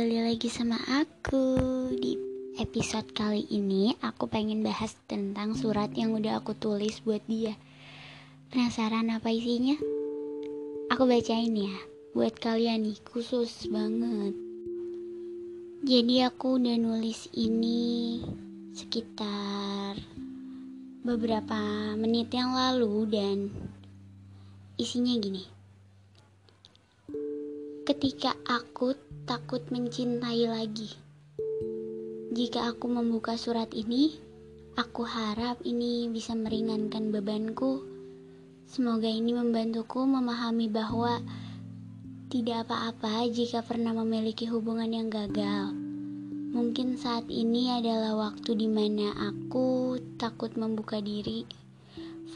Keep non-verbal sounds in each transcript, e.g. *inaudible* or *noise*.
kembali lagi sama aku. Di episode kali ini aku pengen bahas tentang surat yang udah aku tulis buat dia. Penasaran apa isinya? Aku bacain ya. Buat kalian nih khusus banget. Jadi aku udah nulis ini sekitar beberapa menit yang lalu dan isinya gini ketika aku takut mencintai lagi. Jika aku membuka surat ini, aku harap ini bisa meringankan bebanku. Semoga ini membantuku memahami bahwa tidak apa-apa jika pernah memiliki hubungan yang gagal. Mungkin saat ini adalah waktu di mana aku takut membuka diri,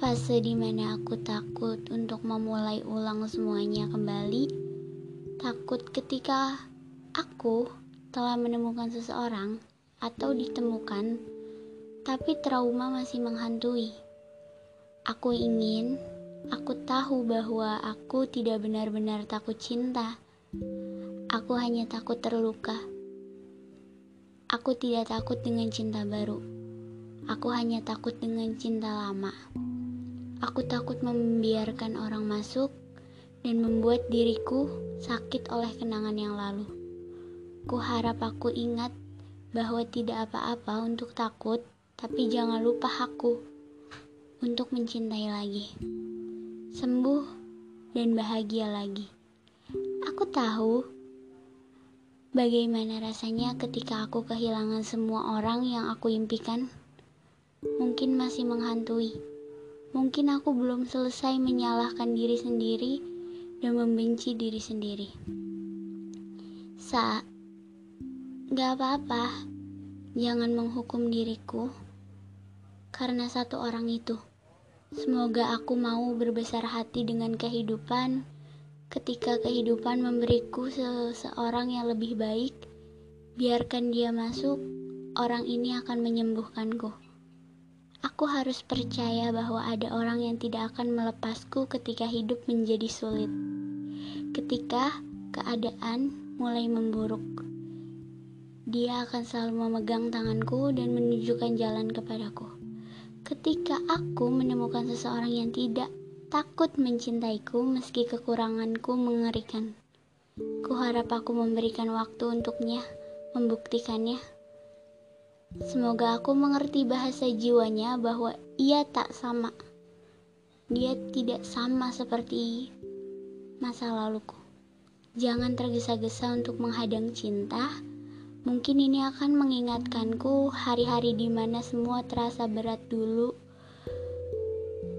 fase di mana aku takut untuk memulai ulang semuanya kembali Takut ketika aku telah menemukan seseorang atau ditemukan, tapi trauma masih menghantui. Aku ingin, aku tahu bahwa aku tidak benar-benar takut cinta. Aku hanya takut terluka. Aku tidak takut dengan cinta baru. Aku hanya takut dengan cinta lama. Aku takut membiarkan orang masuk dan membuat diriku sakit oleh kenangan yang lalu. Ku harap aku ingat bahwa tidak apa-apa untuk takut, tapi jangan lupa aku untuk mencintai lagi. Sembuh dan bahagia lagi. Aku tahu bagaimana rasanya ketika aku kehilangan semua orang yang aku impikan. Mungkin masih menghantui. Mungkin aku belum selesai menyalahkan diri sendiri dan membenci diri sendiri. Sa, gak apa-apa, jangan menghukum diriku karena satu orang itu. Semoga aku mau berbesar hati dengan kehidupan ketika kehidupan memberiku seseorang yang lebih baik. Biarkan dia masuk, orang ini akan menyembuhkanku. Aku harus percaya bahwa ada orang yang tidak akan melepasku ketika hidup menjadi sulit. Ketika keadaan mulai memburuk, dia akan selalu memegang tanganku dan menunjukkan jalan kepadaku. Ketika aku menemukan seseorang yang tidak takut mencintaiku meski kekuranganku mengerikan. Kuharap aku memberikan waktu untuknya, membuktikannya. Semoga aku mengerti bahasa jiwanya bahwa ia tak sama. Dia tidak sama seperti masa laluku. Jangan tergesa-gesa untuk menghadang cinta. Mungkin ini akan mengingatkanku hari-hari di mana semua terasa berat dulu.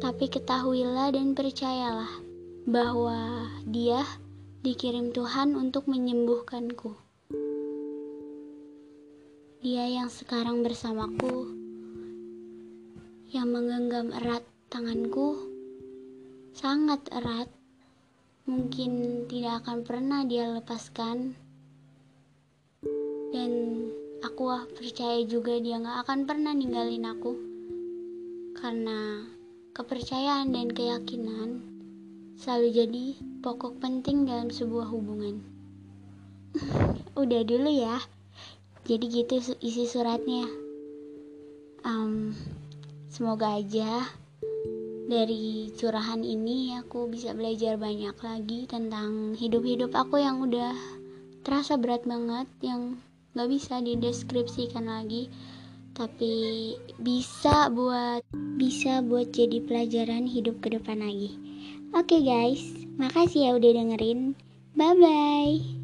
Tapi ketahuilah dan percayalah bahwa dia dikirim Tuhan untuk menyembuhkanku. Dia yang sekarang bersamaku, yang menggenggam erat tanganku, sangat erat, mungkin tidak akan pernah dia lepaskan. Dan aku percaya juga dia gak akan pernah ninggalin aku, karena kepercayaan dan keyakinan selalu jadi pokok penting dalam sebuah hubungan. *laughs* Udah dulu ya jadi gitu isi suratnya um, semoga aja dari curahan ini aku bisa belajar banyak lagi tentang hidup-hidup aku yang udah terasa berat banget yang gak bisa dideskripsikan lagi tapi bisa buat bisa buat jadi pelajaran hidup ke depan lagi. Oke okay guys. Makasih ya udah dengerin. Bye bye